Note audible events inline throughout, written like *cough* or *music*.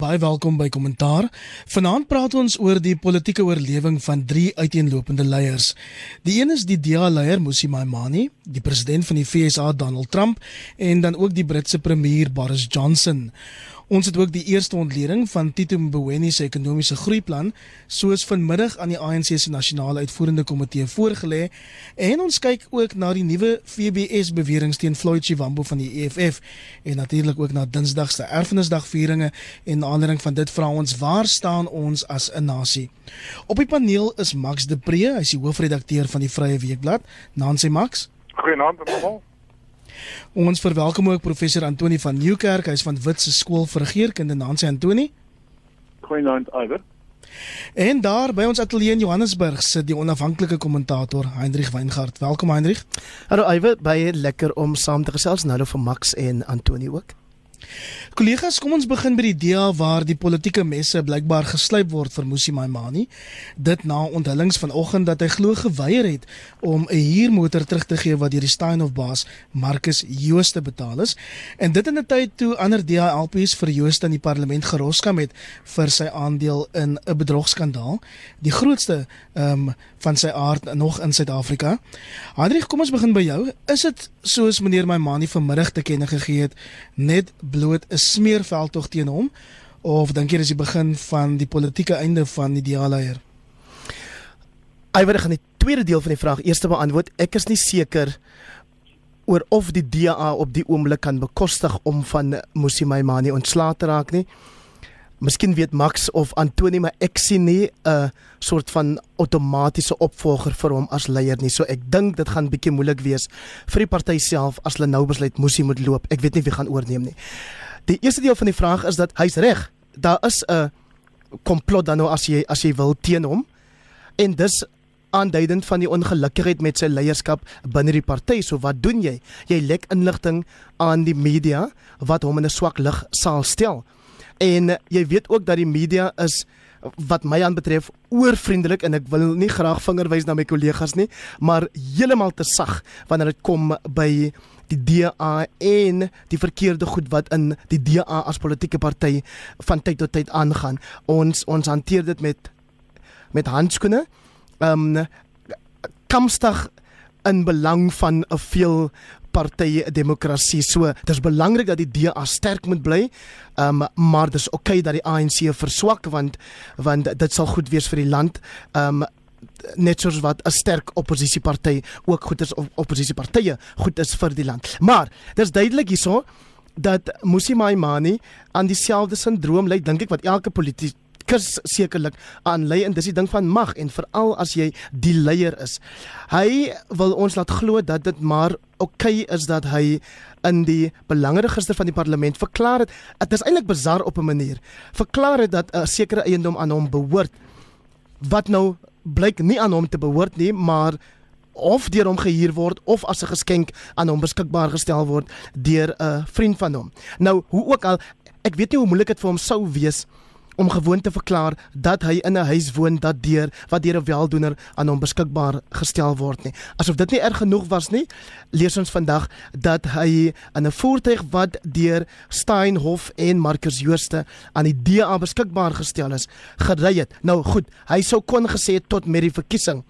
Baie welkom by Kommentaar. Vanaand praat ons oor die politieke oorlewing van drie uiteenlopende leiers. Die een is die DA-leier Musi Maimane, die president van die FSA Donald Trump en dan ook die Britse premier Boris Johnson. Ons het ook die eerste ontleding van Tito Mboweni se ekonomiese groeiplan soos vanmiddag aan die ANC se nasionale uitvoerende komitee voorgelê en ons kyk ook na die nuwe FBS beweringe teen Floyd Chiwambo van die EFF en natuurlik ook na Dinsdag se erfenisdagvieringe en na aanleiding van dit vra ons waar staan ons as 'n nasie. Op die paneel is Max de Pre, hy is die hoofredakteur van die Vrye Weekblad. Nancy Max. Goeienaand almal. Ons verwelkom ook professor Antoni van Nieuwkerk, hy's van Witse Skool vir Regeringskunde, Nancy Antoni. Goeienaand Iwer. En daar by ons ateljee in Johannesburg sit die onafhanklike kommentator Hendrik Weingart. Welkom Hendrik. Hallo Iwer, baie lekker om saam te gesels nou vir Max en Antoni ook. Kollegas, kom ons begin by die DA waar die politieke messe blykbaar geslyp word vir Musi Maimani. Dit na onthullings vanoggend dat hy glo geweier het om 'n huurmotor terug te gee wat deur die Steinhof baas Marcus Jooste betaal is. En dit in 'n tyd toe ander DA LPs vir Jooste in die parlement geroskam het vir sy aandeel in 'n bedrogskandaal, die grootste um, van sy aard nog in Suid-Afrika. Hendrik, kom ons begin by jou. Is dit soos meneer Maimani vanmiddag te kenne gegee het net bloot 'n smeerveldtog teen hom of dink jy dis die begin van die politieke einde van die DA-leier? Hy word gaan die tweede deel van die vraag eers beantwoord. Ek is nie seker oor of die DA op die oomblik kan bekostig om van Musi Maimani ontslae te raak nie. Miskien weet Max of Antoni maar ek sien nie 'n soort van outomatiese opvolger vir hom as leier nie. So ek dink dit gaan bietjie moeilik wees vir die party self as hulle nou besluit Musi moet loop. Ek weet nie wie gaan oorneem nie. Die eerste deel van die vraag is dat hy's reg. Daar is 'n komplot dan nou as jy as jy wil teen hom. En dis aanduidend van die ongelukkigheid met sy leierskap binne die party. So wat doen jy? Jy lek inligting aan die media wat hom in 'n swak lig sal stel. En jy weet ook dat die media is wat my aanbetref oorvriendelik en ek wil nie graag vinger wys na my kollegas nie, maar heeltemal te sag wanneer dit kom by die DA en die verkeerde goed wat in die DA as politieke party van tyd tot tyd aangaan. Ons ons hanteer dit met met handskoene. Ehm um, kamstig in belang van 'n veel partye demokrasie. So dis belangrik dat die DA sterk moet bly. Ehm um, maar dis oukei okay dat die ANC verswak want want dit sal goed wees vir die land. Ehm um, net soos wat 'n sterk oppositieparty ook goed is of oppositiepartye goed is vir die land. Maar dis duidelik hierso dat Musi Maimani aan dieselfde sindroom ly dink ek wat elke politikus sekerlik aan ly en dis die ding van mag en veral as jy die leier is. Hy wil ons laat glo dat dit maar okay is dat hy in die belangregister van die parlement verklaar het. Dit is eintlik bizar op 'n manier. Verklaar het dat 'n sekere eiendom aan hom behoort wat nou blyk nie aan hom te behoort nie, maar of deur hom gehuur word of as 'n geskenk aan hom beskikbaar gestel word deur 'n vriend van hom. Nou, hoe ook al, ek weet nie hoe moeilik dit vir hom sou wees om gewoon te verklaar dat hy in 'n huis woon dat deur wat deur 'n weldoener aan hom beskikbaar gestel word nie. Asof dit nie erg genoeg was nie, lees ons vandag dat hy in 'n voertuig wat deur Steinhof en Marcus Jooste aan die DA beskikbaar gestel is, gery het. Nou goed, hy sou kon gesê tot met die verkiesing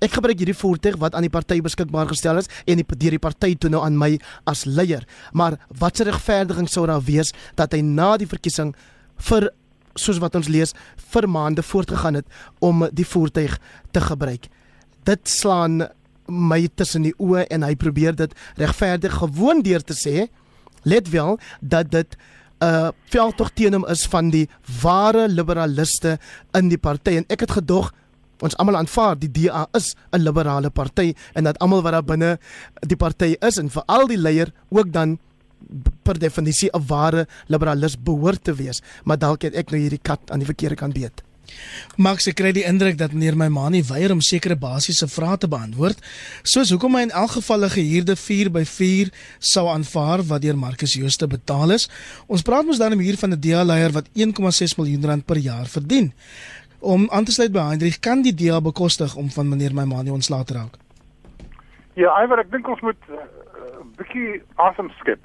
Ek gebruik hierdie voertuig wat aan die party beskikbaar gestel is en die deur die party toe nou aan my as leier. Maar watse regverdiging sou daar wees dat hy na die verkiesing vir soos wat ons lees vir maande voortgegaan het om die voertuig te gebruik. Dit slaan my tussen die oë en hy probeer dit regverdig gewoon deur te sê let wel dat dit 'n uh, veldtog teen hom is van die ware liberaliste in die party en ek het gedog ons almal aanvaar die DA is 'n liberale party en dat almal wat daar binne die party is en veral die leier ook dan per definisie 'n ware liberalis behoort te wees, maar dalk het ek nou hierdie kat aan die verkeerde kant beet. Max, ek kry die indruk dat meneer Maimani weier om sekere basiese vrae te beantwoord, soos hoekom hy in elk geval 'n gehuurde 4 by 4 sou aanvaar wat deur Marcus Jooste betaal is. Ons praat mos dan hier van 'n DA-leier wat 1,6 miljoen rand per jaar verdien. Om aan te sluit by Hendrik, kan die DA bekostig om van meneer Maimani ontslae te raak? Ja, Iver, ek dink ons moet 'n uh, bietjie asem skep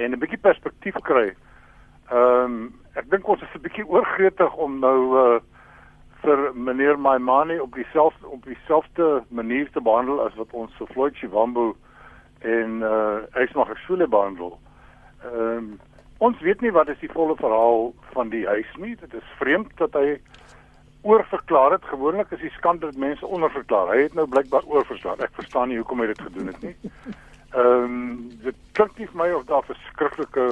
en 'n bietjie perspektief kry. Ehm um, ek dink ons is 'n bietjie oorgretig om nou uh vir meneer Maimane op dieselfde op dieselfde manier te behandel as wat ons vir Floyd Shivambu en uh Ysmagashule behandel. Ehm um, ons weet nie wat is die volle verhaal van die huis nie. Dit is vreemd dat hy oorverklaar het. Gewoonlik is die skande dat mense onderverklaar. Hy het nou blykbaar oorverklaar. Ek verstaan nie hoekom hy dit gedoen het nie. Ehm um, dit klink nie vir my of daar verskriklike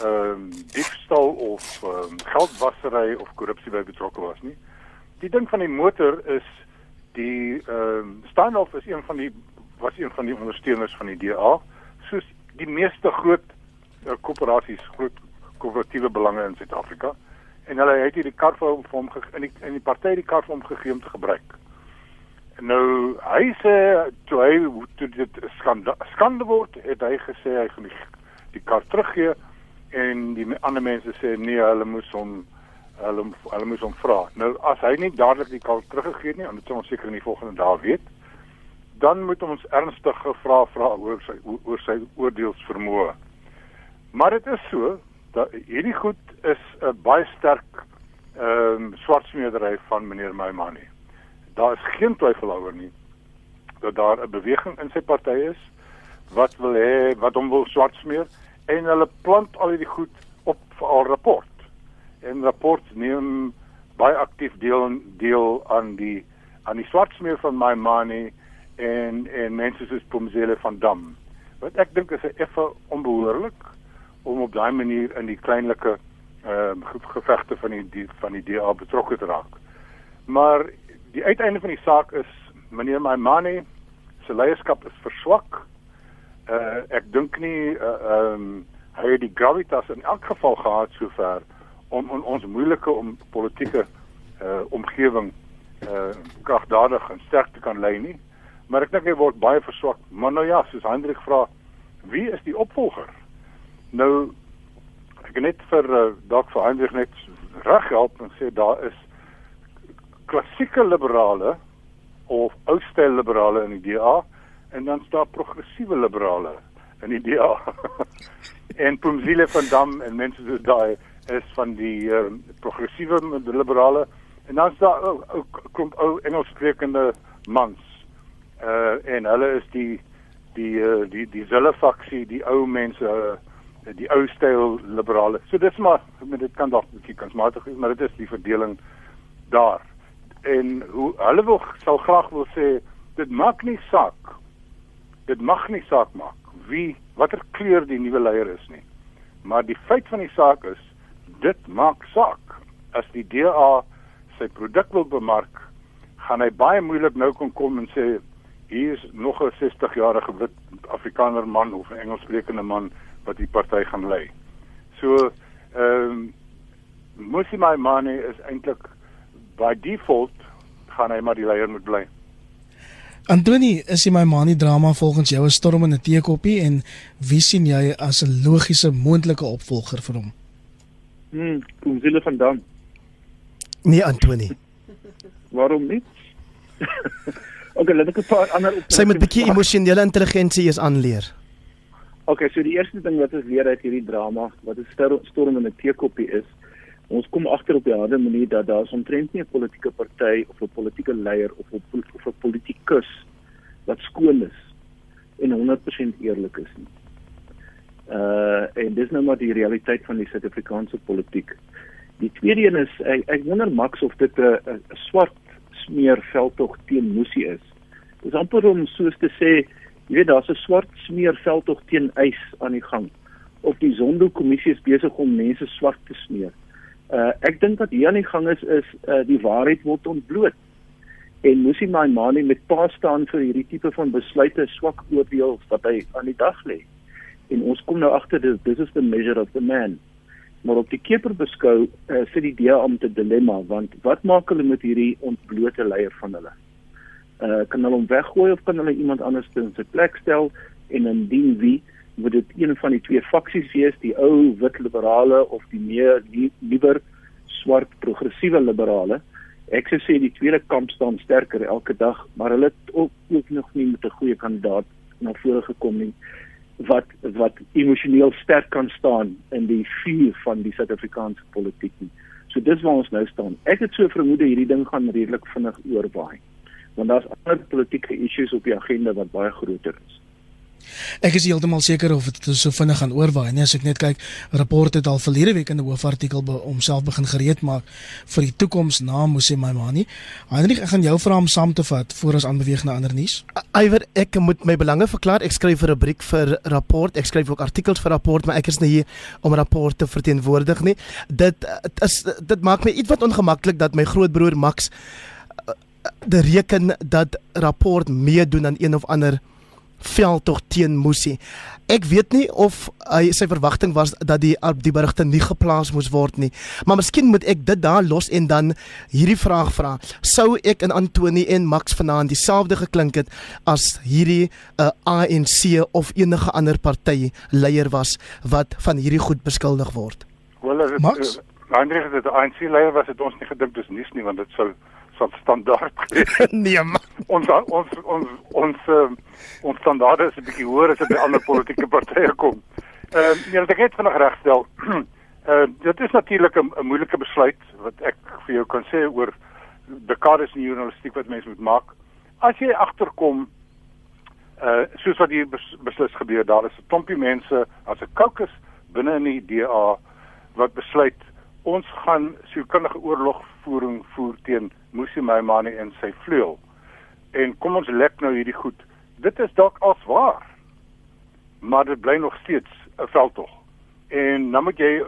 ehm um, diefstal of um, geldwasery of korrupsie by betrokke was nie. Die ding van die motor is die ehm um, Steinhoff is een van die was een van die ondersteuners van die DA soos die meeste groot uh, korporasies groot korporatiewe belange in Suid-Afrika en hulle het hierdie kar vir hom in die in die party die kar vir hom gegee om te gebruik. Nou hy sê toe hy toe dit skande skande word, het hy gesê hy gaan die, die kar teruggee en die ander mense sê nee, hulle moes hom hulle hulle moes hom vra. Nou as hy nie dadelik die kar teruggegee nie, dit sou ons seker in die volgende dae weet, dan moet ons ernstig gevra vra oor sy oor sy oordeelsvermoë. Maar dit is so dat hierdie goed is 'n baie sterk ehm um, swartsmeerdery van meneer Maimane daar is geen twyfel daaroor nie dat daar 'n beweging in sy party is wat wil hê wat hom wil swart smeer en hulle plant al hierdie goed op vir al rapport. En rapport neem baie aktief deel deel aan die aan die swart smeer van my money en en mense soos Pomzele van Dam. Wat ek dink is effe onbehoorlik om op daai manier in die kleinlike ehm uh, gevegte van die, die van die DA betrokke te raak. Maar die uiteinde van die saak is meneer Maimane se leierskap is verswak. Uh ek dink nie ehm uh, um, hy het die gravitas in elk geval gehad sover om on, ons moeilike om politieke uh omgewing uh kragdadig en sterk te kan lei nie. Maar ek dink hy word baie verswak. Maar nou ja, soos Hendrik vra, wie is die opvolger? Nou ek net vir uh, dalk vir Hendrik net reg help en sê daar is klassieke liberale of oudstyl liberale in die DA en dan staan progressiewe liberale in die DA. *laughs* en Pumzile van Dam en mense so daai is van die uh, progressiewe liberale en dan staan ook oh, kom ou Engelssprekende mans. Uh en hulle is die die uh, die die selle faksie, die ou mense uh, die ou styl liberale. So dis maar dit kan dalk 'n bietjie kansmatig maar dit is die verdeling daar en hoe hulle wil sal graag wil sê dit maak nie saak dit mag nie saak maak wie watter kleur die nuwe leier is nie. Maar die feit van die saak is dit maak saak. As die DA sy produk wil bemark gaan hy baie moeilik nou kon kom en sê hier is nog 'n 60 jarige wit afrikaner man of 'n Engelssprekende man wat die party gaan lei. So ehm um, Musi Maimane is eintlik by default gaan hy maar die leier moet bly. Antoni, is jy my manie drama volgens jou 'n storm in 'n teekoppie en wie sien jy as 'n logiese moontlike opvolger vir hom? Hm, kom Zille van Dam. Nee, Antoni. *laughs* Waarom nie? *laughs* okay, laat ek 'n paar ander op. Sy moet 'n bietjie emosionele intelligensie eens aanleer. Okay, so die eerste ding wat ons leer uit hierdie drama, wat 'n storm in 'n teekoppie is, ons kom agter op die harde manier dat daar omtrent nie 'n politieke party of 'n politieke leier of 'n of 'n politikus wat skoon is en 100% eerlik is nie. Uh en dis nou maar die realiteit van die Suid-Afrikaanse politiek. Die tweede een is ek, ek wonder Max of dit 'n swart smeer veldtog teen Musi is. Dis amper om soos te sê, jy weet daar's 'n swart smeer veldtog teen ys aan die gang. Of die Zondo-kommissie is besig om mense swart te smeer. Uh ek dink wat hier aan die gang is is uh die waarheid word ontbloot. En Musi Maimane met pa staan vir hierdie tipe van besluite swak oordeel wat hy aan die dag lê. En ons kom nou agter dis this is the measure of the man. Maar op die keper beskou uh, sit die DA om te dilemma want wat maak hulle met hierdie ontblote leier van hulle? Uh kan hulle hom weggooi of kan hulle iemand anders in sy plek stel en indien wie moet dit een van die twee faksies wees, die ou wit liberale of die meer liewer swart progressiewe liberale. Ek sou sê die tweede kamp staan sterker elke dag, maar hulle het ook, ook nog nie met 'n goeie kandidaat na vore gekom nie. wat wat emosioneel sterk kan staan in die vuur van die Suid-Afrikaanse politiek nie. So dis waar ons nou staan. Ek het so vermoed hierdie ding gaan redelik vinnig oorwaai. Want daar's ander politieke issues op die agenda wat baie groter is. Ek is heeltemal seker of dit so vinnig gaan oorwaai. Nee, as ek net kyk, rapport het al verlede week in 'n hoofartikel be, homself begin gereed maak vir die toekoms na Mose Maimani. Heinrich, ek gaan jou vra om saam te vat voor ons aanbeweeg na ander nuus. Iwer, ek moet my belange verklaar. Ek skryf 'n rubriek vir rapport. Ek skryf ook artikels vir rapport, maar ek is nie hier om rapport te verteenwoordig nie. Dit is dit maak my ietwat ongemaklik dat my grootbroer Max eh, eh, die reken dat rapport meedoen aan een of ander veldtog teen Musi. Ek weet nie of hy sy verwagting was dat die die berigte nie geplaas moes word nie. Maar miskien moet ek dit daar los en dan hierdie vraag vra. Sou ek in Antoni en Max vanaand dieselfde geklink het as hierdie uh, ANC of enige ander party leier was wat van hierdie goed beskuldig word? Wel, as dit Max, uh, dit ANC leier was, het ons nie gedink dis nuus nie want dit sou van standaard. *laughs* nee man. Ons ons ons ons uh, ons standaarde is 'n bietjie hoër as by ander politieke partye kom. Ehm uh, nee, ek het vanaand regstel. Uh, *clears throat* dit is natuurlik 'n moeilike besluit wat ek vir jou kan sê oor dekades in journalistiek wat mense moet maak. As jy agterkom uh, soos wat hier bes, beslis gebeur, daar is 'n klompie mense as 'n caucus binne in die DA wat besluit ons gaan sielkundige oorlogvoering voer teen Musi Maimane en sy vleuel. En kom ons lek nou hierdie goed. Dit is dalk as waar. Maar dit bly nog steeds 'n veldtog. En nou moet jy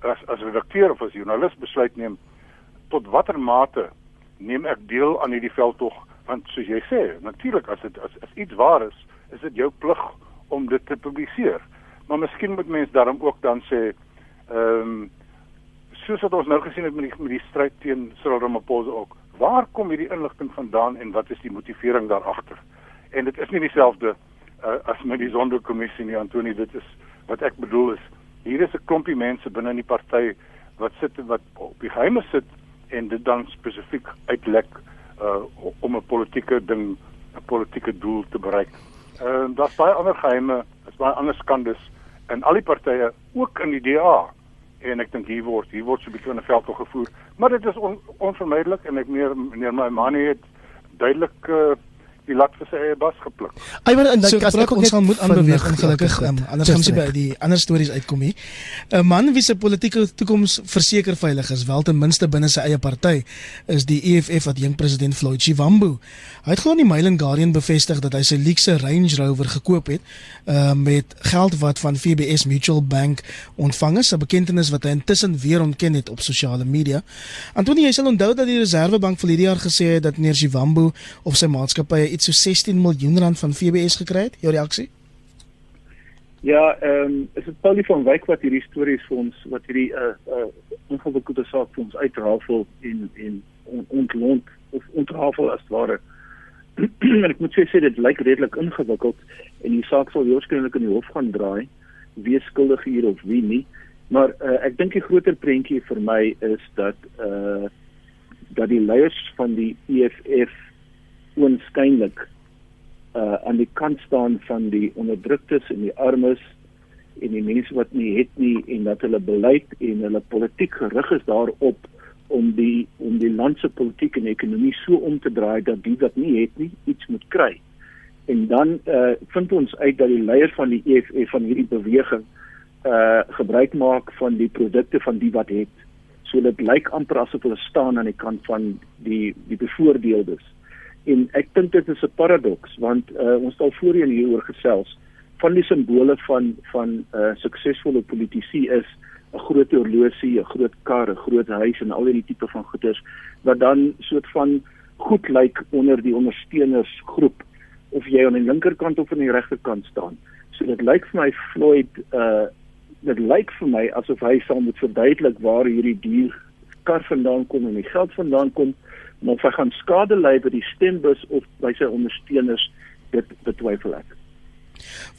as as redakteur of as joernalis besluit neem tot watter mate neem ek deel aan hierdie veldtog want soos jy sê natuurlik as dit as, as iets waar is is dit jou plig om dit te publiseer maar miskien moet mens daarom ook dan sê ehm um, soos wat ons nou gesien het met die met die stryd teen Cyril Ramaphosa ook. Waar kom hierdie inligting vandaan en wat is die motivering daar agter? En dit is nie dieselfde uh, as met die Sonderkommissie nie, Antoni, dit is wat ek bedoel is hier is 'n klompie mense binne in die party wat sit wat op die geheime sit en dit dan spesifiek uitlek uh, om 'n politieke ding 'n politieke doel te bereik. Ehm uh, daar's baie ander geheime, daar's baie ander skandes in al die partye, ook in die DA en ek dink hier word hier word so 'n bietjie 'n veld gevoer. Maar dit is on, onvermydelik en ek meer meneer my man het duidelik uh, die lat vir sy eie bas gepluk. Ai maar so, as ek ons gaan moet aanbeweeg ongelukkig um, anders gaan sy by die ander stories uitkom hier. 'n Man wie se politieke toekoms verseker veilig is, wel ten minste binne sy eie party, is die EFF wat jong president Floyd Shivambu. Hy het gewoon die Mail and Guardian bevestig dat hy sy luxe Range Rover gekoop het uh, met geld wat van FBS Mutual Bank ontvang is, 'n bekentenis wat hy intussen weer ontken het op sosiale media. Antonie, jy sal onthou dat die Reservebank vir hierdie jaar gesê het dat meneer Shivambu of sy maatskappy iets so 16 miljoen rand van FBS gekry het. Jou reaksie? Ja, ehm um, is dit Paulie van Wyk wat hierdie stories vir ons wat hierdie uh, uh, ongewikkelde saak vir ons uitrafel en en on, ontlont of ontrafel as ware. *clears throat* en ek moet sê dit lyk redelik ingewikkeld en die saak sal waarskynlik in die hof gaan draai wie skuldig hier of wie nie. Maar uh, ek dink die groter prentjie vir my is dat uh dat die leiers van die EFF oënskynlik uh aan die kant staan van die onderdruktes en die armes en die mense wat nie het nie en dat hulle beleid en hulle politiek gerig is daarop om die om die land se politiek en ekonomie so om te draai dat die wat nie het nie iets moet kry. En dan uh vind ons uit dat die leier van die EFF van hierdie beweging uh gebruik maak van die produkte van die wat het. So dit lyk amper asof hulle staan aan die kant van die die bevoordeeldes. En ek dink dit is 'n paradoks want uh, ons het al voorheen hieroor gesels van die simbole van van 'n uh, suksesvolle politici is 'n groot horlosie, 'n groot kar, 'n groot huis en al hierdie tipe van goederes wat dan soort van goed lyk onder die ondersteunersgroep of jy aan die linkerkant of aan die regterkant staan. So dit lyk vir my Floyd uh dit lyk vir my asof hy sal moet verduidelik waar hierdie dier kar vandaan kom en die geld vandaan kom maar of hy gaan skade ly by die stembus of by sy ondersteuners dit betwyfel ek.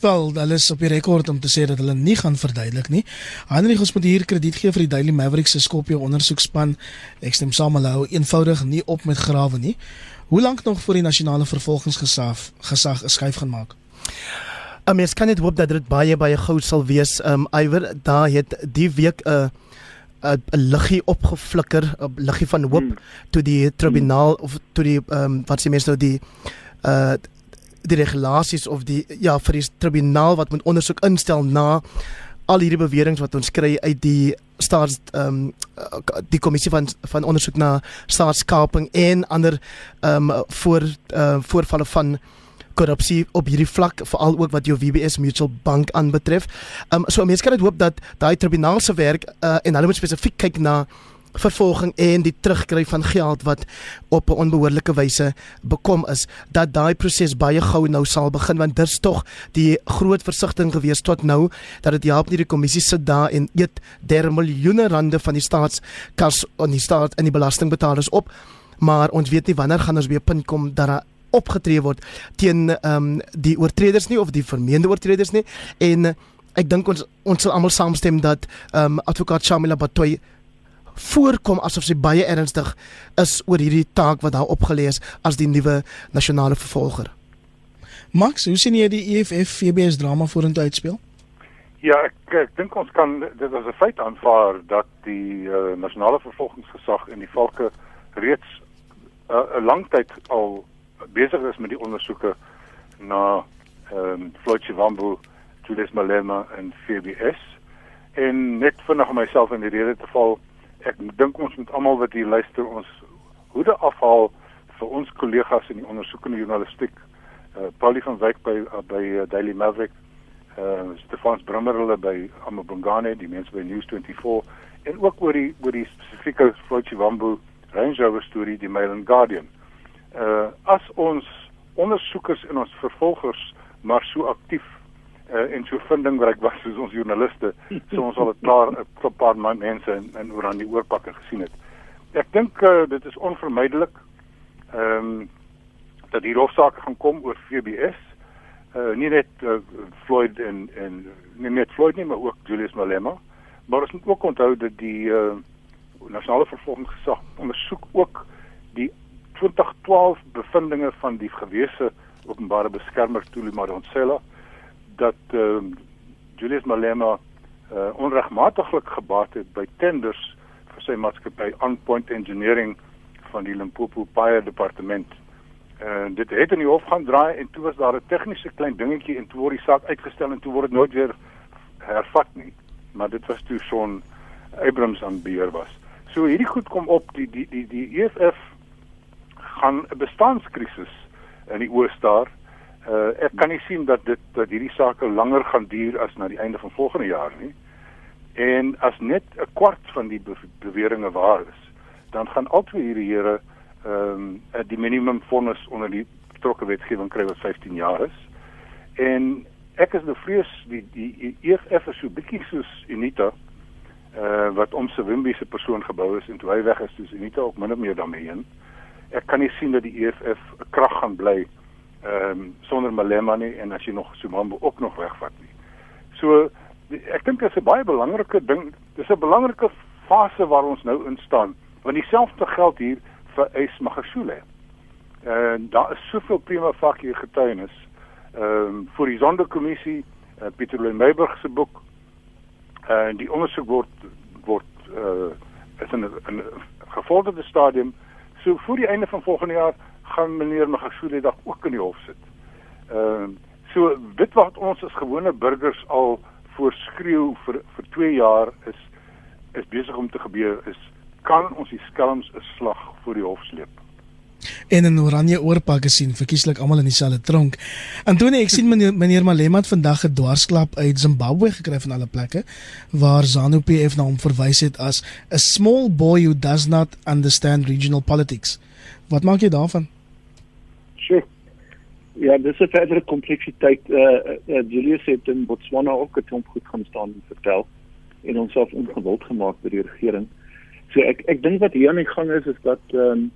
Wel, hulle is op die rekord om te sê dat hulle nie gaan verduidelik nie. Heinrich ons moet hier krediet gee vir die Daily Maverick se Skopje ondersoekspan. Ek stem saam hulle hou eenvoudig nie op met grawe nie. Hoe lank nog voor die nasionale vervolgingsgesag gesag 'n skuif gaan maak? 'n Mens kan net hoop dat dit baie baie gou sal wees. Um Iwer, daar het die week 'n uh, 'n liggie opgeflikker, 'n liggie van hoop hmm. toe die tribunaal of toe die ehm um, wat sê mense nou die uh die regulasies of die ja vir die tribunaal wat moet ondersoek instel na al hierdie beweringe wat ons kry uit die staats ehm um, die kommissie van van ondersoek na staatskaping en ander ehm um, voor uh, voorvalle van korrupsie op hierdie vlak veral ook wat jou WBS Mutual Bank aanbetref. Ehm um, so mense kan dit hoop dat daai tribunaal se werk uh, en hulle moet spesifiek kyk na vervolging en die terugkry van geld wat op 'n onbehoorlike wyse bekom is dat daai proses baie gou nou sal begin want dit's tog die groot versigtiging gewees tot nou dat dit help nie die kommissie sit daar en eet der miljoene rande van die staatskas en die staat en die belastingbetalers op maar ons weet nie wanneer gaan ons weer punt kom dat daar opgetree word teen ehm um, die oortreders nie of die vermeende oortreders nie en ek dink ons ons sal almal saamstem dat ehm um, advokaat Shamila Batoy voorkom asof sy baie ernstig is oor hierdie taak wat haar opgelê is as die nuwe nasionale vervolger. Max, hoe sien jy die EFF FBS drama vorentoe uitspeel? Ja, ek ek dink ons kan dit as 'n feit aanvaar dat die uh, nasionale vervolgingsgesag in die valke reeds eh, 'n uh, lang tyd al besig is met die ondersoeke na ehm um, Floyd Chiwambu, Julius Malema en FBS en net vinnig om myself in die rede te val ek dink ons moet almal wat hier luister ons hoede afhaal vir ons kollegas in die ondersoekende journalistiek. Uh Paulie van Wyk by uh, by uh, Daily Maverick, uh Stefans Brummer hulle by Amabongane, die mense by News24 en ook oor die oor die spesifieke Flochivambu Range Rover storie die Mail and Guardian. As ons ondersoekers en ons vervolgers maar so aktief uh, en so vindingryk was soos ons joernaliste so ons al 'n *laughs* paar 'n paar mense in in oor aan die oorpakke gesien het. Ek dink uh, dit is onvermydelik ehm um, dat die hofsaak gaan kom oor FBS. Uh, nie net uh, Floyd en en nie net Floyd nie maar ook Julius Malema. Maar ons moet ook onthou dat die uh, nasionale vervolgingsgesag ondersoek ook die 2012 bevindinge van die gewese openbare beskermer Tuli Madonsela dat uh, Julius Malema uh, onregmatiglik gebaat het by tenders vir sy maatskappy On Point Engineering van die Limpopo Fire Departement. En uh, dit het in die hof gaan draai en toe was daar 'n tegniese klein dingetjie en toe word die saak uitgestel en toe word dit nooit weer hervat nie. Maar dit was toe son Abrams aan beheer was. So hierdie goed kom op die die die die EFF gaan 'n bestaanskrisis in die Oos-Staar uh, ek kan nie sien dat dit dat hierdie sake langer gaan duur as na die einde van volgende jaar nie. En as net 'n kwart van die beweringe waar is, dan gaan al twee hierdie here ehm um, die minimum vonnis onder die betrokke wetgewing kry wat 15 jaar is. En ek is bevrees die die EFF is so bietjie soos Unita uh wat om se Wimby se persoon gebou is en toe hy weg is, dis Unita ook min of meer daarmee heen. Ek kan nie sien dat die EFF 'n krag gaan bly ehm um, sonder Malema nie en as jy nog Sumambo ook nog wegvat nie. So die, ek dink dit is 'n baie belangrike ding. Dis 'n belangrike fase waar ons nou in staan. Want dieselfde geld hier vir Ys Magashule. En daar is soveel prima facie getuienis ehm um, vir die sonderkommissie uh, Pieter Lemeyburg se boek en uh, die ondersoek word word uh, is in 'n gevorderde stadium so voor die einde van volgende jaar gaan meneer Magashule dalk ook in die hof sit. Ehm uh, so dit wat ons as gewone burgers al voorskreeu vir vir 2 jaar is is besig om te gebeur is kan ons die skelms 'n slag voor die hof sleep. En 'n oranje oorpak gesien, verkieslik almal in dieselfde tronk. Antonie, ek sien meneer, meneer Malema het vandag 'n dwarsklap uit Zimbabwe gekry van alle plekke waar ZANU-PF na hom verwys het as a small boy who does not understand regional politics. Wat maak jy daarvan? Sure. Ja, dis 'n verdere kompleksiteit. Eh uh, uh, Julius het in Botswana ook 'n klomp goed gaan staan en vertel en ons self ongewild gemaak by die regering. So ek ek dink wat hier aan die gang is is dat ehm um,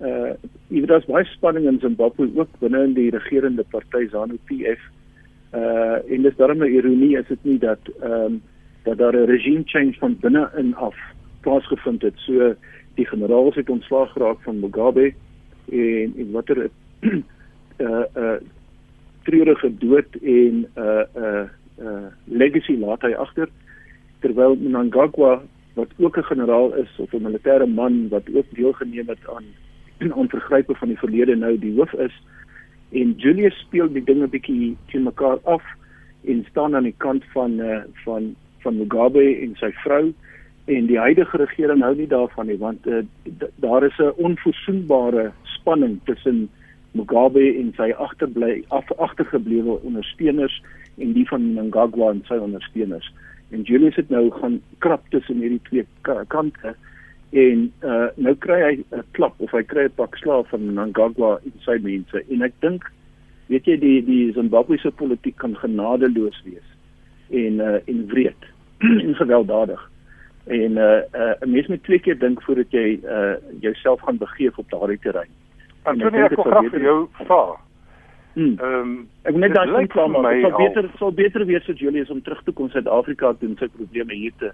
uh, jy weet daar's baie spanning in Zimbabwe ook binne in die regerende party ZANU-PF. Uh, en dis daarom 'n ironie is dit nie dat ehm um, dat daar 'n regime change van binne in af plaasgevind het. So die generaal het ontslaag geraak van Mugabe en en watter uh *clears throat* uh treurige dood en uh, uh, uh, legacy laat hy agter terwyl Mnangagwa wat ook 'n generaal is of 'n militêre man wat ook deelgeneem het aan aan vergrype van die verlede nou die hoof is en Julius speel die dinge bietjie teen mekaar af en staan aan die kant van uh, van van Mugabe en sy vrou en die huidige regering hou nie daarvan nie want uh, daar is 'n onverzoenbare spanning tussen Mugabe en sy agterbly af, agtergeblewe ondersteuners en die van Mnangagwa en sy ondersteuners. En Julius het nou gaan krap tussen hierdie twee kante en uh, nou kry hy 'n klap of hy kry 'n pak slaag van Mnangagwa en sy mense en ek dink weet jy die die Zimbabwese politiek kan genadeloos wees en uh, en wreed *clears throat* en gewelddadig en 'n uh, uh, mens moet twee keer dink voordat jy uh, jouself gaan begeef op daardie terrein. Antonie, ek wil graag vir jou vra. Hmm. Ehm um, ek net daai punt klaar maak. Dit sou beter sou beter wees vir Julius om terug te kom Suid-Afrika toe en sy probleme hier te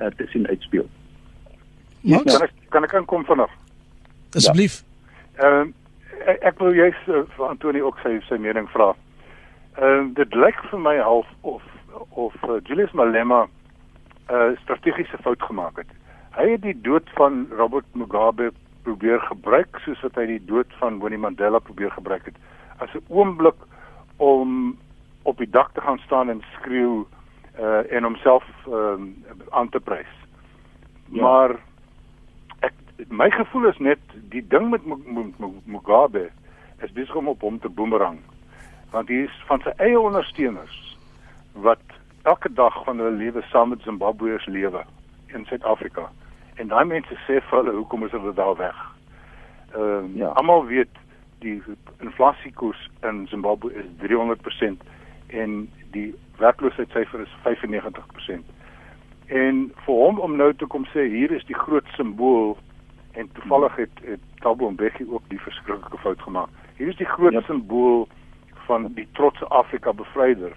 uh, te sien uitspeel. Ja, kan ek kan ek aankom vanaf? Asseblief. Ehm um, ek, ek wil jy uh, vir Antonie ook sy sy mening vra. Ehm um, dit lyk vir my half of of uh, Julius Malema 'n uh, strategiese fout gemaak het. Hy het die dood van Robert Mugabe probeer gebruik soos wat hy die dood van Winnie Mandela probeer gebruik het as 'n oomblik om op die dak te gaan staan en skreeu uh en homself um, aan te prys. Ja. Maar my gevoel is net die ding met Mugabe is besig om op hom te boomerang. Want hy is van sy eie ondersteuners wat elke dag van hulle lewe saam met Zimbabweërs lewe in Suid-Afrika. En daai mense sê vir hulle hoekom is hulle daar weg? Ehm uh, ja. almal weet die inflasiekoers in Zimbabwe is 300% en die werkloosheidssyfer is 95%. En vir hom om nou te kom sê hier is die groot simbool en toevallig het, het Thabo Mbeki ook die verskriklike fout gemaak. Hier is die groot ja. simbool van die trotse Afrika bevryder.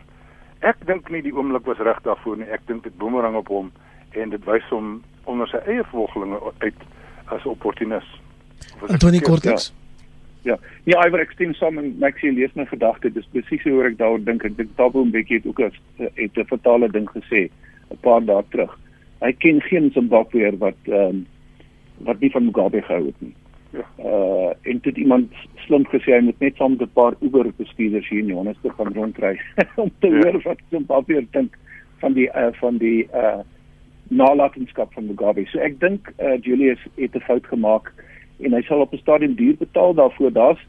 Ek dink nie die oomblik was reg daarvoor nie. Ek dink dit boemerang op hom en dit wys hom onder sy eie volgelinge uit as opportunis. Antonie Cortex. Ja. Ja, ja, Iver ek stem saam en Maxie lees my gedagte. Dis presies hoe ek daaroor dink. Ek dink Tabo 'n bietjie het ook as het 'n fatale ding gesê 'n paar dae terug. Hy ken geen Zimbabweër wat ehm um, wat nie van Mugabe gehou het nie. Ja. Uh en dit iemand slim gesê hy moet net saam met 'n paar Uber bestuurders hier in Johannesburg gaan rondry *laughs* om te ja. hoor wat Zimbabweër dink van die uh, van die uh nalatenskap van Mugabe. So ek dink uh Julius het 'n fout gemaak en hy sal op 'n stadium duur betaal daarvoor. Daar's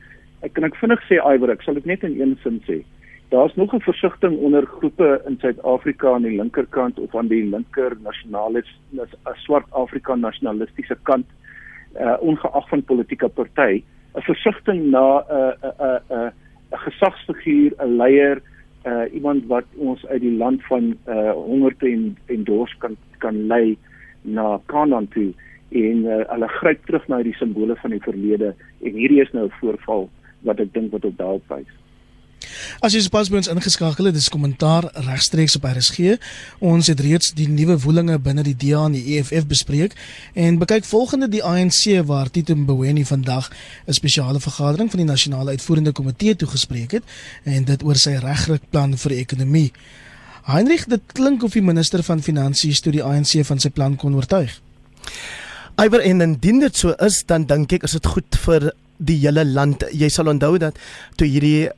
ek kan ek vinnig sê Iwer, ek sal dit net in een sin sê. Daar's nog 'n versigtiging onder groepe in Suid-Afrika aan die linkerkant of aan die linker nasionalis as swart Afrika nasionalistiese kant uh ongeag van politieke party, 'n versigtiging na 'n 'n 'n 'n 'n gesagsfiguur, 'n leier, uh iemand wat ons uit die land van uh hongerte en en dors kan kan lei na Kanaan toe en uh, hulle gryp terug na die simbole van die verlede en hierdie is nou 'n voorval wat ek dink wat op daal wys. As jy sopas by ons ingeskakel het, dis kommentaar regstreeks op RSG. Ons het reeds die nuwe woelinge binne die DA en die EFF bespreek en bekyk volgende die ANC waar Tito Mboweni vandag 'n spesiale vergadering van die nasionale uitvoerende komitee toegespreek het en dit oor sy regrukplan vir die ekonomie. Heinrich, dit klink of die minister van finansies toe die ANC van sy plan kon oortuig. Iwer en indien dit so is, dan dink ek is dit goed vir die hele land. Jy sal onthou dat toe hierdie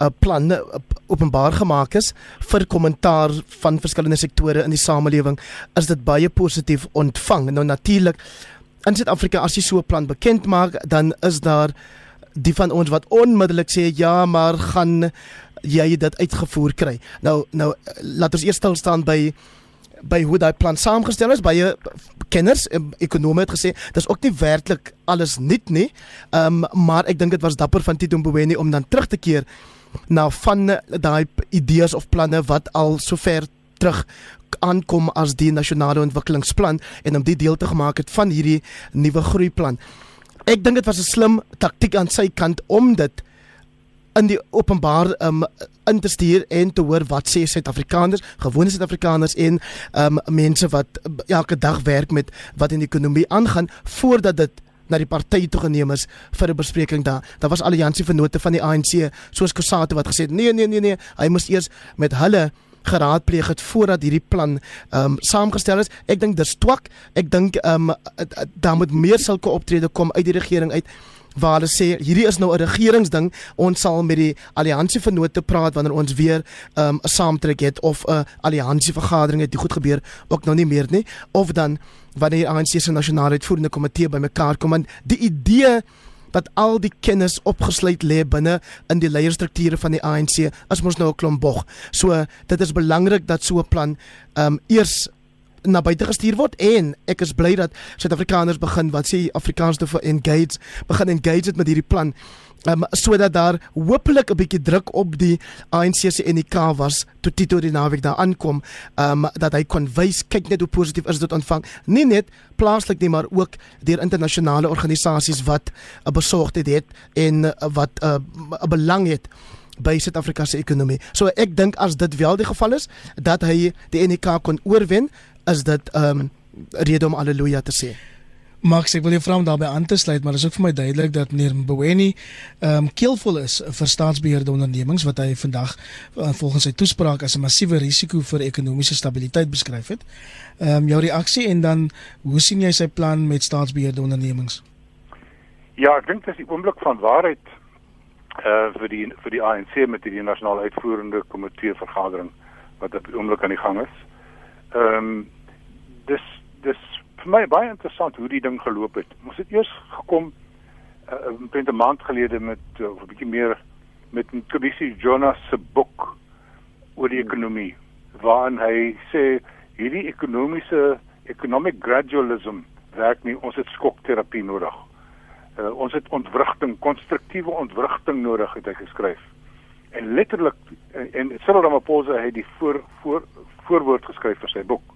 uh, plan uh, openbaar gemaak is vir kommentaar van verskillende sektore in die samelewing, is dit baie positief ontvang. Nou natuurlik in Suid-Afrika as jy so 'n plan bekend maak, dan is daar die van ons wat onmiddellik sê ja, maar gaan jy dit uitgevoer kry. Nou nou laat ons eers stil staan by by hoe daai plan saamgestel is baie kenners ekonome het gesê dis ook nie werklik alles nuut nie um, maar ek dink dit was dapper van Tito Mboweni om dan terug te keer na van daai idees of planne wat al sover terug aankom as die nasionale ontwikkelingsplan en om dit deel te gemaak het van hierdie nuwe groeiplan. Ek dink dit was 'n slim taktik aan sy kant om dit in die openbaar um in te stuur en te hoor wat sê Suid-Afrikaners, gewone Suid-Afrikaners en um mense wat elke dag werk met wat in die ekonomie aangaan voordat dit na die party toe geneem is vir 'n bespreking daar. Daar was alliansie vennote van die ANC soos Kusate wat gesê het nee nee nee nee, hy moes eers met hulle geraadpleeg het voordat hierdie plan ehm um, saamgestel is. Ek dink dis twak. Ek dink ehm um, daar moet meer sulke optrede kom uit die regering uit waar hulle sê hierdie is nou 'n regeringsding. Ons sal met die alliansie vennote praat wanneer ons weer 'n um, saamtrek het of 'n alliansie vergadering het. Die goed gebeur ook nou nie meer nie. Of dan wanneer ANC se nasionale uitvoerende komitee bymekaar kom. En die idee dat al die kennis opgesluit lê binne in die leierstrukture van die ANC as mos nou 'n klomp bog. So dit is belangrik dat so 'n plan ehm um, eers na buite gestuur word en ek is bly dat Suid-Afrikaners begin wat sê Afrikaans te engage begin engage met hierdie plan um, sodat daar hopelik 'n bietjie druk op die ANC se NK was toe Tito die naweek daar aankom um, dat hy kon wys kyk net hoe positief is dit ontvang nie net plaaslik nie maar ook deur internasionale organisasies wat 'n uh, besorgdheid het en uh, wat 'n uh, belang het by Suid-Afrika se ekonomie. So ek dink as dit wel die geval is dat hy die NK kon oorwen, is dit ehm um, rede om haleluja te sê. Max, ek wil jou vra om daarbey aan te sluit, maar dit is ook vir my duidelik dat meneer Mboweni ehm um, keelvol is vir staatsbeheerde ondernemings wat hy vandag uh, volgens sy toespraak as 'n massiewe risiko vir ekonomiese stabiliteit beskryf het. Ehm um, jou reaksie en dan hoe sien jy sy plan met staatsbeheerde ondernemings? Ja, ek dink dit is die oomblik van waarheid uh vir die vir die ANC met die nasionale uitvoerende komitee vergadering wat op die oomblik aan die gang is. Ehm um, dis dis vir my baie interessant hoe die ding geloop het. Ons het eers gekom uh, 'n maand gelede met uh, 'n bietjie meer met 'n kommissie Jonas se boek oor die ekonomie waarin hy sê hierdie ekonomiese economic gradualism werk nie ons het skokterapie nodig. Uh, ons het ontwrigting, konstruktiewe ontwrigting nodig het hy geskryf. En letterlik en, en Cyril Ramaphosa het die voor voor voorwoord geskryf vir sy boek.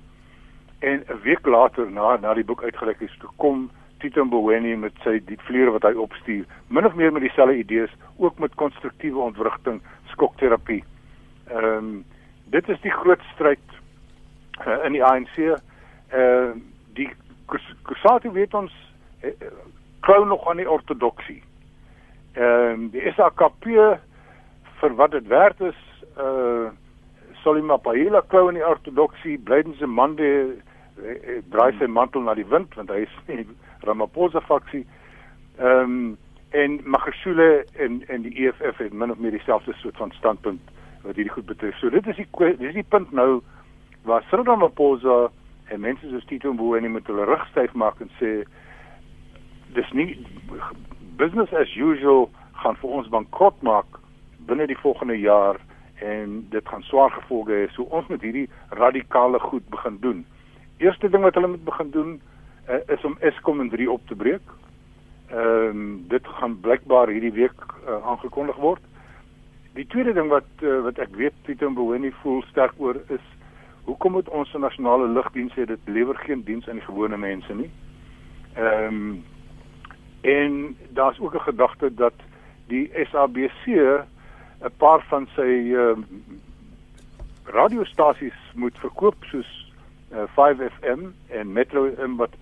En 'n week later na na die boek uitgereik is, kom Tito Mboweni met sy die vleuer wat hy opstuur, min of meer met dieselfde idees, ook met konstruktiewe ontwrigting, skokterapie. Ehm um, dit is die groot stryd uh, in die ANC. Ehm uh, die Kusatu weet ons uh, klou nog aan die ortodoksie. Ehm um, die SAKP vir wat dit werd is, uh Solima Paila klou in die ortodoksie, Blydense Mande eh, eh, draai sy mantel na die wind want hy is *laughs* nie Ramaphosa faksie. Ehm um, en Magashule en en die EFF het min of meer dieselfde soort van standpunt wat hierdie goed betref. So dit is die dis die punt nou waar Cyril Ramaphosa en mense soos Tito Mboweni met hulle rug styf maak en sê dis nie business as usual gaan vir ons bankrot maak binne die volgende jaar en dit gaan swaar gevolge hê. So ons moet hierdie radikale goed begin doen. Eerste ding wat hulle moet begin doen uh, is om Eskom in 3 op te breek. Ehm um, dit gaan blykbaar hierdie week uh, aangekondig word. Die tweede ding wat uh, wat ek weet Pieter Mboweni voel sterk oor is hoekom moet ons nasionale lugdiens sê dit lewer geen diens aan die gewone mense nie. Ehm um, en daar's ook 'n gedagte dat die SABC 'n paar van sy uh, radiostasies moet verkoop soos uh, 5FM en Metro FM wat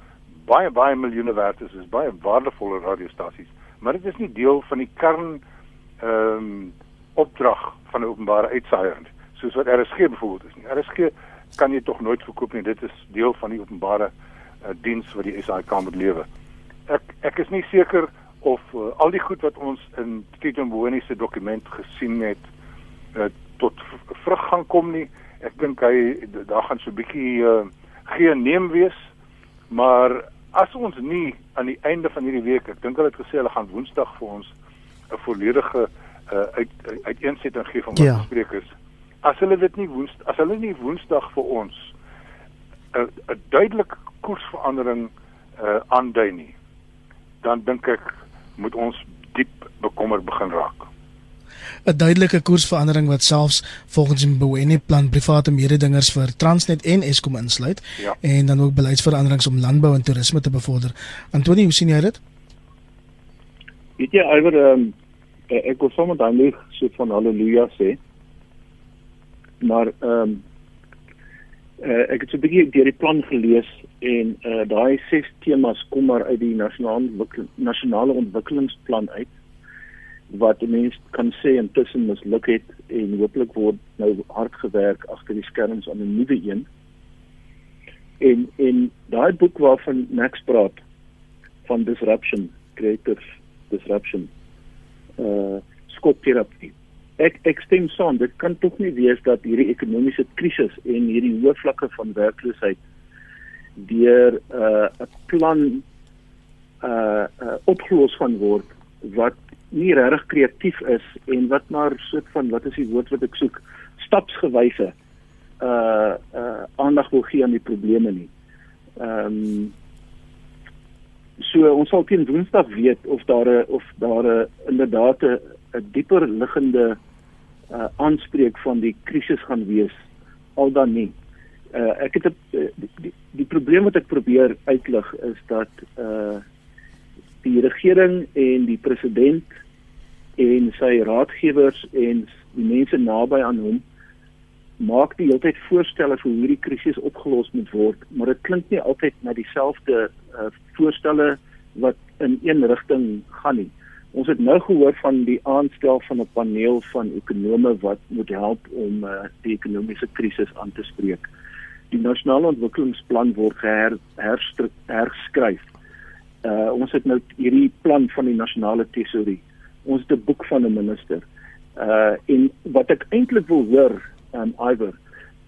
baie baie miljoene werd is, is baie waardevolle radiostasies, maar dit is nie deel van die kern ehm um, opdrag van 'n openbare uitsaaier soos wat RSG byvoorbeeld is nie. RSG kan jy tog nooit verkoop nie. Dit is deel van die openbare uh, diens wat die SAIK moet lewe. Ek ek is nie seker of uh, al die goed wat ons in Tito Mboweni se dokument gesien het uh, tot vrug gaan kom nie. Ek dink hy daar gaan so 'n bietjie uh, geen neem wees. Maar as ons nie aan die einde van hierdie week, ek dink hulle het gesê hulle gaan Woensdag vir ons 'n volledige uh, uit uiteensetting gee van wat ja. bespreek is. As hulle dit nie Woensdag as hulle nie Woensdag vir ons 'n 'n duidelike koersverandering uh, aandui nie, dan dink ek moet ons diep bekommerd begin raak. 'n Duidelike koersverandering wat selfs volgens die Mboweni plan private mededingers vir Transnet en Eskom insluit ja. en dan ook beleidsveranderings om landbou en toerisme te bevorder. Antoni, hoe sien jy dit? Weet jy alwer ehm um, ek wil sommer dan net so van haleluja sê. Maar ehm um, uh, ek het so 'n bietjie deur die plan gelees En uh daai ses temas kom maar uit die nasionale ontwikkel, nasionale ontwikkelingsplan uit wat mense kan sê intussen misluk het en hopelik word nou hard gewerk agter die skerms aan 'n nuwe een. En en daai boek waarvan Max praat van disruption, creative disruption. Uh skokterapie. Ek ek stem saam, dit kan tog nie wees dat hierdie ekonomiese krisis en hierdie hoë vlakke van werkloosheid deur 'n uh, plan uh, uh opgelos gaan word wat nie regtig kreatief is en wat maar soort van wat is die woord wat ek soek stapsgewyse uh uh aandag wil gee aan die probleme nie. Ehm um, so ons sal teen Woensdag weet of daar 'n of daar 'n inderdaad 'n dieper liggende uh aanspreek van die krisis gaan wees al dan nie. Uh ek het 'n die, die, die probleem wat ek probeer uitlig is dat uh die regering en die president en sy raadgewers en die mense naby aan hom maak die hele tyd voorstelle vir hoe hierdie krisis opgelos moet word, maar dit klink nie altyd na dieselfde uh, voorstelle wat in een rigting gaan nie. Ons het nou gehoor van die aanstel van 'n paneel van ekonome wat moet help om uh, die ekonomiese krisis aan te spreek. Die nasionale ontwikkelingsplan word her, herskryf uh, ons het nou hierdie plan van die nasionale tesorie. Ons het 'n boek van 'n minister. Uh en wat ek eintlik wil hoor aan um, Iwer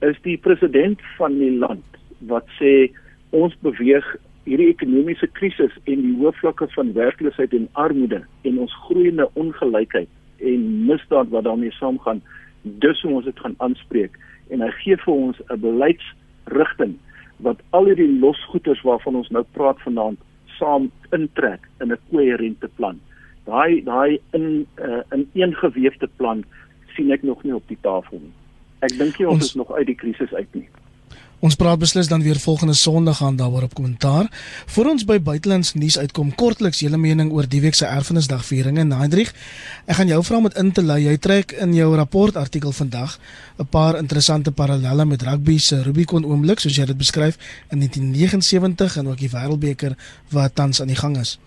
is die president van die land wat sê ons beweeg hierdie ekonomiese krisis en die hoë vlakke van werkloosheid en armoede en ons groeiende ongelykheid en misdaad wat daarmee saamgaan dus ons dit gaan aanspreek en hy gee vir ons 'n beleidsrigting wat al hierdie losgoeters waarvan ons nou praat vanaand saam intrek in 'n koherente plan. Daai daai in uh, in een gewefte plan sien ek nog nie op die tafel nie. Ek dink nie ons, ons is nog uit die krisis uit nie. Ons praat beslis dan weer volgende Sondag aan daaroor op kommentaar. Voor ons by buitelands nuus uitkom, kortliks julle mening oor die week se erfenisdagviering in Naidrich. Ek gaan jou vra om dit in te lei. Jy trek in jou rapport artikel vandag 'n paar interessante parallelle met rugby se Rubicon oomblik soos jy dit beskryf in 1979 en ook die Wêreldbeker wat tans aan die gang is.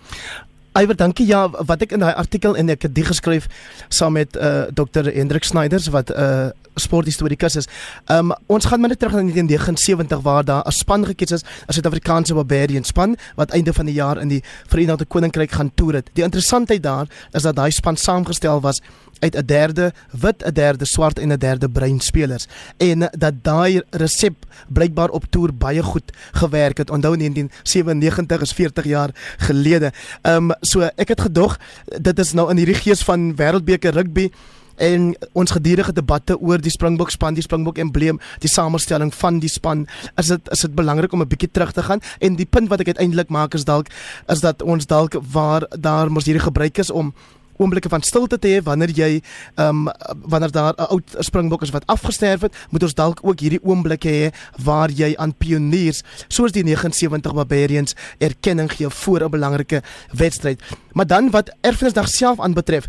Iwer, dankie. Ja, wat ek in daai artikel en ek het dit geskryf saam met uh Dr. Hendrik Snyders wat 'n uh, sporthistorikus is. Um ons gaan net terug na 1979 waar daar 'n span gekies is, 'n Suid-Afrikaanse Barbarian span wat einde van die jaar in die Verenigde Koninkryk gaan toer het. Die interessantheid daar is dat daai span saamgestel was uit 'n derde wit, 'n derde swart en 'n derde bruin spelers en dat daai resep blykbaar op toer baie goed gewerk het. Onthou 1997 is 40 jaar gelede. Ehm um, so ek het gedog dit is nou in hierdie gees van Wêreldbeker rugby en ons gedurende debatte oor die Springbok span, die Springbok embleem, die samestelling van die span, is dit is dit belangrik om 'n bietjie terug te gaan en die punt wat ek uiteindelik maak is dalk is dat ons dalk waar daar mos hierdie gebruik is om oomblikke van stilte te hê wanneer jy ehm um, wanneer daar 'n oud springbok is wat afgesterf het, moet ons dalk ook hierdie oomblikke hê waar jy aan pioniers soos die 79 Barbarians erkenning gee voor 'n belangrike wedstryd. Maar dan wat erfenisdag self aanbetref,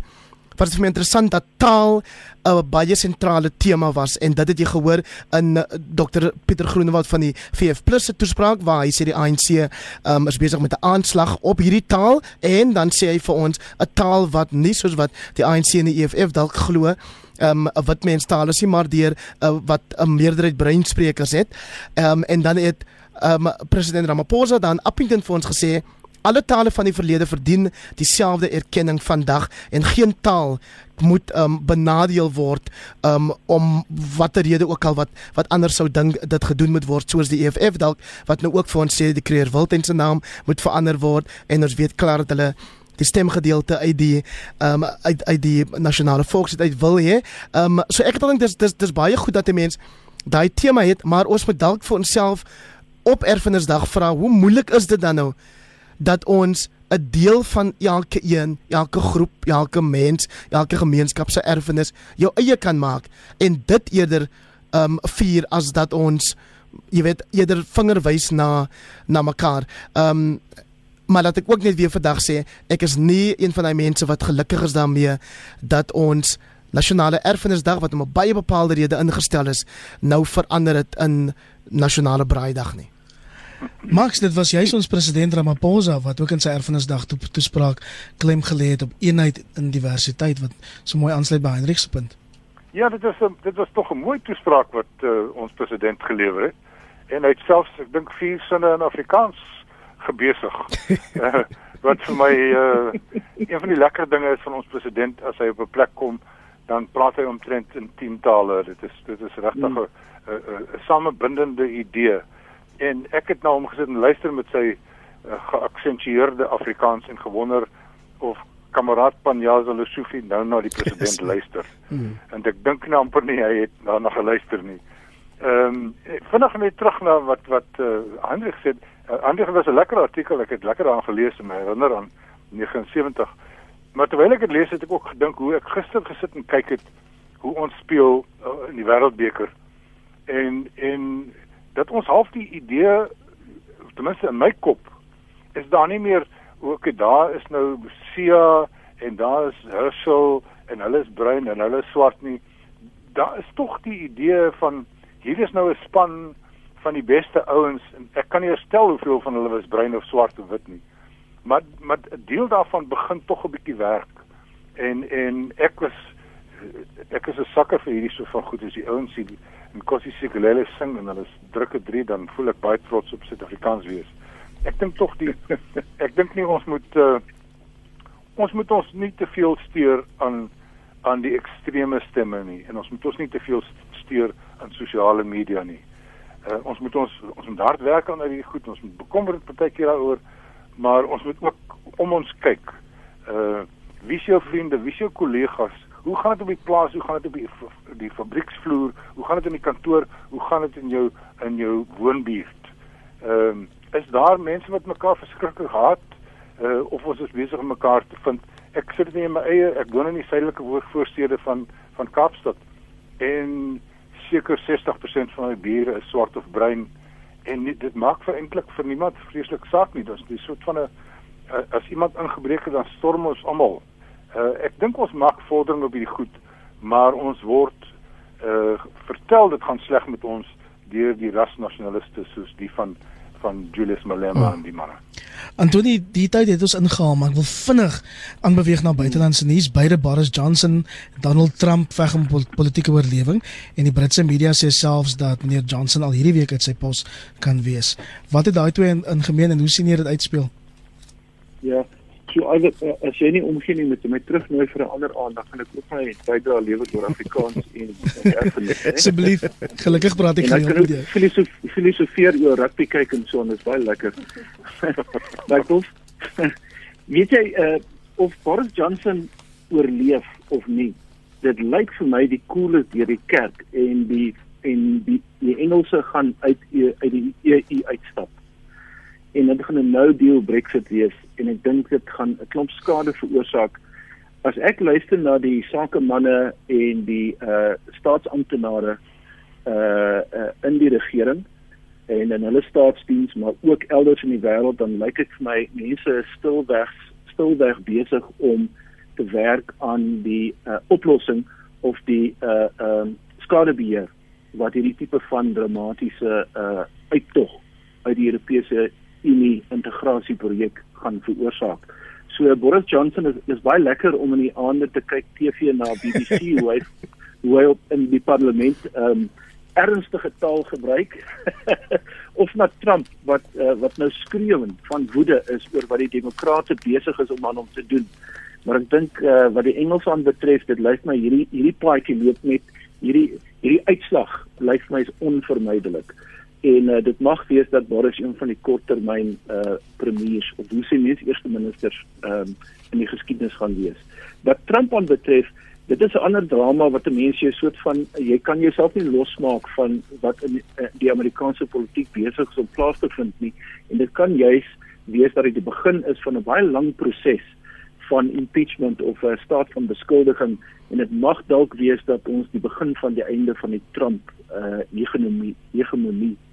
wat vir my interessant dat taal 'n baie sentrale tema was en dit het jy gehoor in uh, Dr Pieter Groenewald van die VF+ se toespraak waar hy sê die ANC um, is besig met 'n aanslag op hierdie taal en dan sê hy vir ons 'n taal wat nie soos wat die ANC en die EFF dalk glo um, wat mense taal is nie maar deur uh, wat 'n meerderheid breinsprekers het. Um, en dan het um, president Ramaphosa dan Appington vir ons gesê alle tale van die verlede verdien dieselfde erkenning vandag en geen taal moet um, benadeel word um, om watter rede ook al wat wat anders sou dink dit gedoen moet word soos die EFF dalk wat nou ook vir ons sê die Creer Wildtuin se naam moet verander word en ons weet klaar dat hulle die stemgedeelte uit die ehm um, uit uit die nasionale volkslied uit wil hê. Ehm um, so ek dink dis dis dis baie goed dat 'n mens daai tema het, maar ons moet dalk vir onsself op erfenisdag vra, hoe moeilik is dit dan nou dat ons 'n deel van elke een, elke groep, elke mens, elke gemeenskap se erfenis jou eie kan maak en dit eerder um vier as dat ons jy weet eerder vinger wys na na mekaar. Um maar laat ek ook net weer vandag sê, ek is nie een van daai mense wat gelukkig is daarmee dat ons nasionale erfenisdag wat om 'n baie bepaalde rede ingestel is, nou verander dit in nasionale braaidag nie. Max, dit was juis ons president Ramaphosa wat ook in sy erfenisdag to toespraak klem gelê het op eenheid in diversiteit wat so mooi aansluit by Heinrich se punt. Ja, dit is dit was tog 'n mooi toespraak wat uh, ons president gelewer het. En hy het selfs ek dink vier sinne in Afrikaans gebesig. uh, *laughs* wat vir my uh, een van die lekker dinge is van ons president as hy op 'n plek kom, dan praat hy omtrent in tientale. Dit is dit is regtig 'n mm. 'n samebindende idee. En ek het nou omgesit en luister met sy uh, geaksentueerde Afrikaans en gewonder of kameraad Panjaza Lesofie nou na die president luister. Mm. En ek dink nou amper nie hy het daarna geluister nie. Ehm um, vinnig net terug na wat wat uh, Hendrik sê. Uh, Hendrik was 'n lekker artikel, ek het lekker daaraan gelees en my herinner aan 79. Maar terwyl ek dit lees het ek ook gedink hoe ek gister gesit en kyk het hoe ons speel uh, in die wêreldbeker en en dat ons half die idee ten minste in my kop is daar nie meer ook daar is nou Sia en daar is Herschel en hulle is bruin en hulle is swart nie. Daar is tog die idee van hier is nou 'n span van die beste ouens en ek kan nie stel hoeveel van hulle is bruin of swart of wit nie. Maar maar 'n deel daarvan begin tog 'n bietjie werk. En en ek was ek is 'n sakker vir hierdie so van goed as die ouens sien en Kossie Sigelele sing en hulle druk dit drie dan voel ek baie trots op Suid-Afrikaans wees. Ek dink tog die *laughs* ek dink nie ons moet uh, ons moet ons nie te veel steur aan aan die ekstreme stemme nie en ons moet ons nie te veel steur aan sosiale media nie. Uh, ons moet ons ons moet hard werk aan hierdie goed. Ons moet bekommerd partykeer daaroor, maar ons moet ook om ons kyk. Uh wie se jou vriende, wie se jou kollegas, Hoe gaan dit op die plaas? Hoe gaan dit op die die fabrieksvloer? Hoe gaan dit in die kantoor? Hoe gaan dit in jou in jou woonbuurt? Ehm um, is daar mense wat mekaar verskriklik haat? Uh of ons is besig om mekaar te vind? Ek sit nie in my eie ek woon in die suidelike voorstede van van Kaapstad en seker 60% van my bure is swart of bruin en nie, dit maak vir eintlik vir niemand vreeslik saak nie. Dit is 'n soort van 'n as iemand ingebreek het dan storm ons almal Uh, ek dink ons maak vordering op hierdie goed, maar ons word uh vertel dit gaan sleg met ons deur die rasnasionaliste soos die van van Julius Malema oh. en die manne. Antoni, die tyd het ons ingehaal, maar ek wil vinnig aanbeweeg na buitelandse nuus. Beide Boris Johnson, Donald Trump veg om politieke oorlewing en die Britse media sê selfs dat meneer Johnson al hierdie week uit sy pos kan wees. Wat het daai twee in, in gemeen en hoe sien jy dit uitspeel? Ja, so as, as jy nie omgee nie met my terugnooi vir 'n ander aand dan gaan ek ook my tyd daar lewe oor Afrikaans en asseblief gelukkig praat ek gaan jou. filosof, filosofeer oor rugby kyk en so en dit is baie lekker. *laughs* Maar *laughs* kom weet jy uh, of Boris Johnson oorleef of nie dit lyk vir my die coolest deur die kerk en die en die die Engelse gaan uit uit die EU uitstap en dit gaan 'n nou deal Brexit wees en ek dink dit gaan 'n klomp skade veroorsaak. As ek luister na die sakemanne en die uh staatsamptenare uh, uh in die regering en in hulle staatsdiens maar ook elders in die wêreld dan lyk dit vir my mense is stilweg stilweg besig om te werk aan die uh oplossing of die uh um skadebeheer wat hierdie tipe van dramatiese uh uittog uit die Europese Unie integrasieprojek gaan veroorsaak. So Boris Johnson is is baie lekker om in die aande te kyk TV na BBC *laughs* hoe hy hoe hy op in die parlement ehm um, ernstige taal gebruik *laughs* of na Trump wat uh, wat nou skreeuend van woede is oor wat die demokrate besig is om aan hom te doen. Maar ek dink uh, wat die Engels aan betref, dit lyk my hierdie hierdie paadjie loop met hierdie hierdie uitslag lyk my is onvermydelik en uh, dit mag wees dat Boris een van die korttermyn uh premiers of hoe sê mens eerste ministers um in die geskiedenis gaan wees. Wat Trump aan betref, dit is 'n ander drama wat 'n mens jy soort van jy kan jouself nie losmaak van wat in uh, die Amerikaanse politiek besig is om plaas te vind nie en dit kan juis wees dat dit die begin is van 'n baie lang proses van impeachment of 'n staat van beskuldiging en dit mag dalk wees dat ons die begin van die einde van die Trump uh hegemonie hegemonie sien.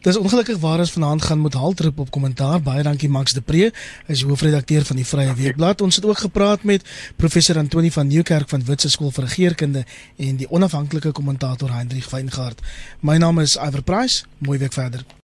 Dis ongelukkig waar ons vanaand gaan moet haltroep op kommentaar. Baie dankie Max de Pre, is hoofredakteur van die Vrye Weekblad. Ons het ook gepraat met professor Antoni van Nieuwkerk van Witse Skool vir Regeringskunde en die onafhanklike kommentator Hendrik Weingart. My naam is Iver Price. Mooi week verder.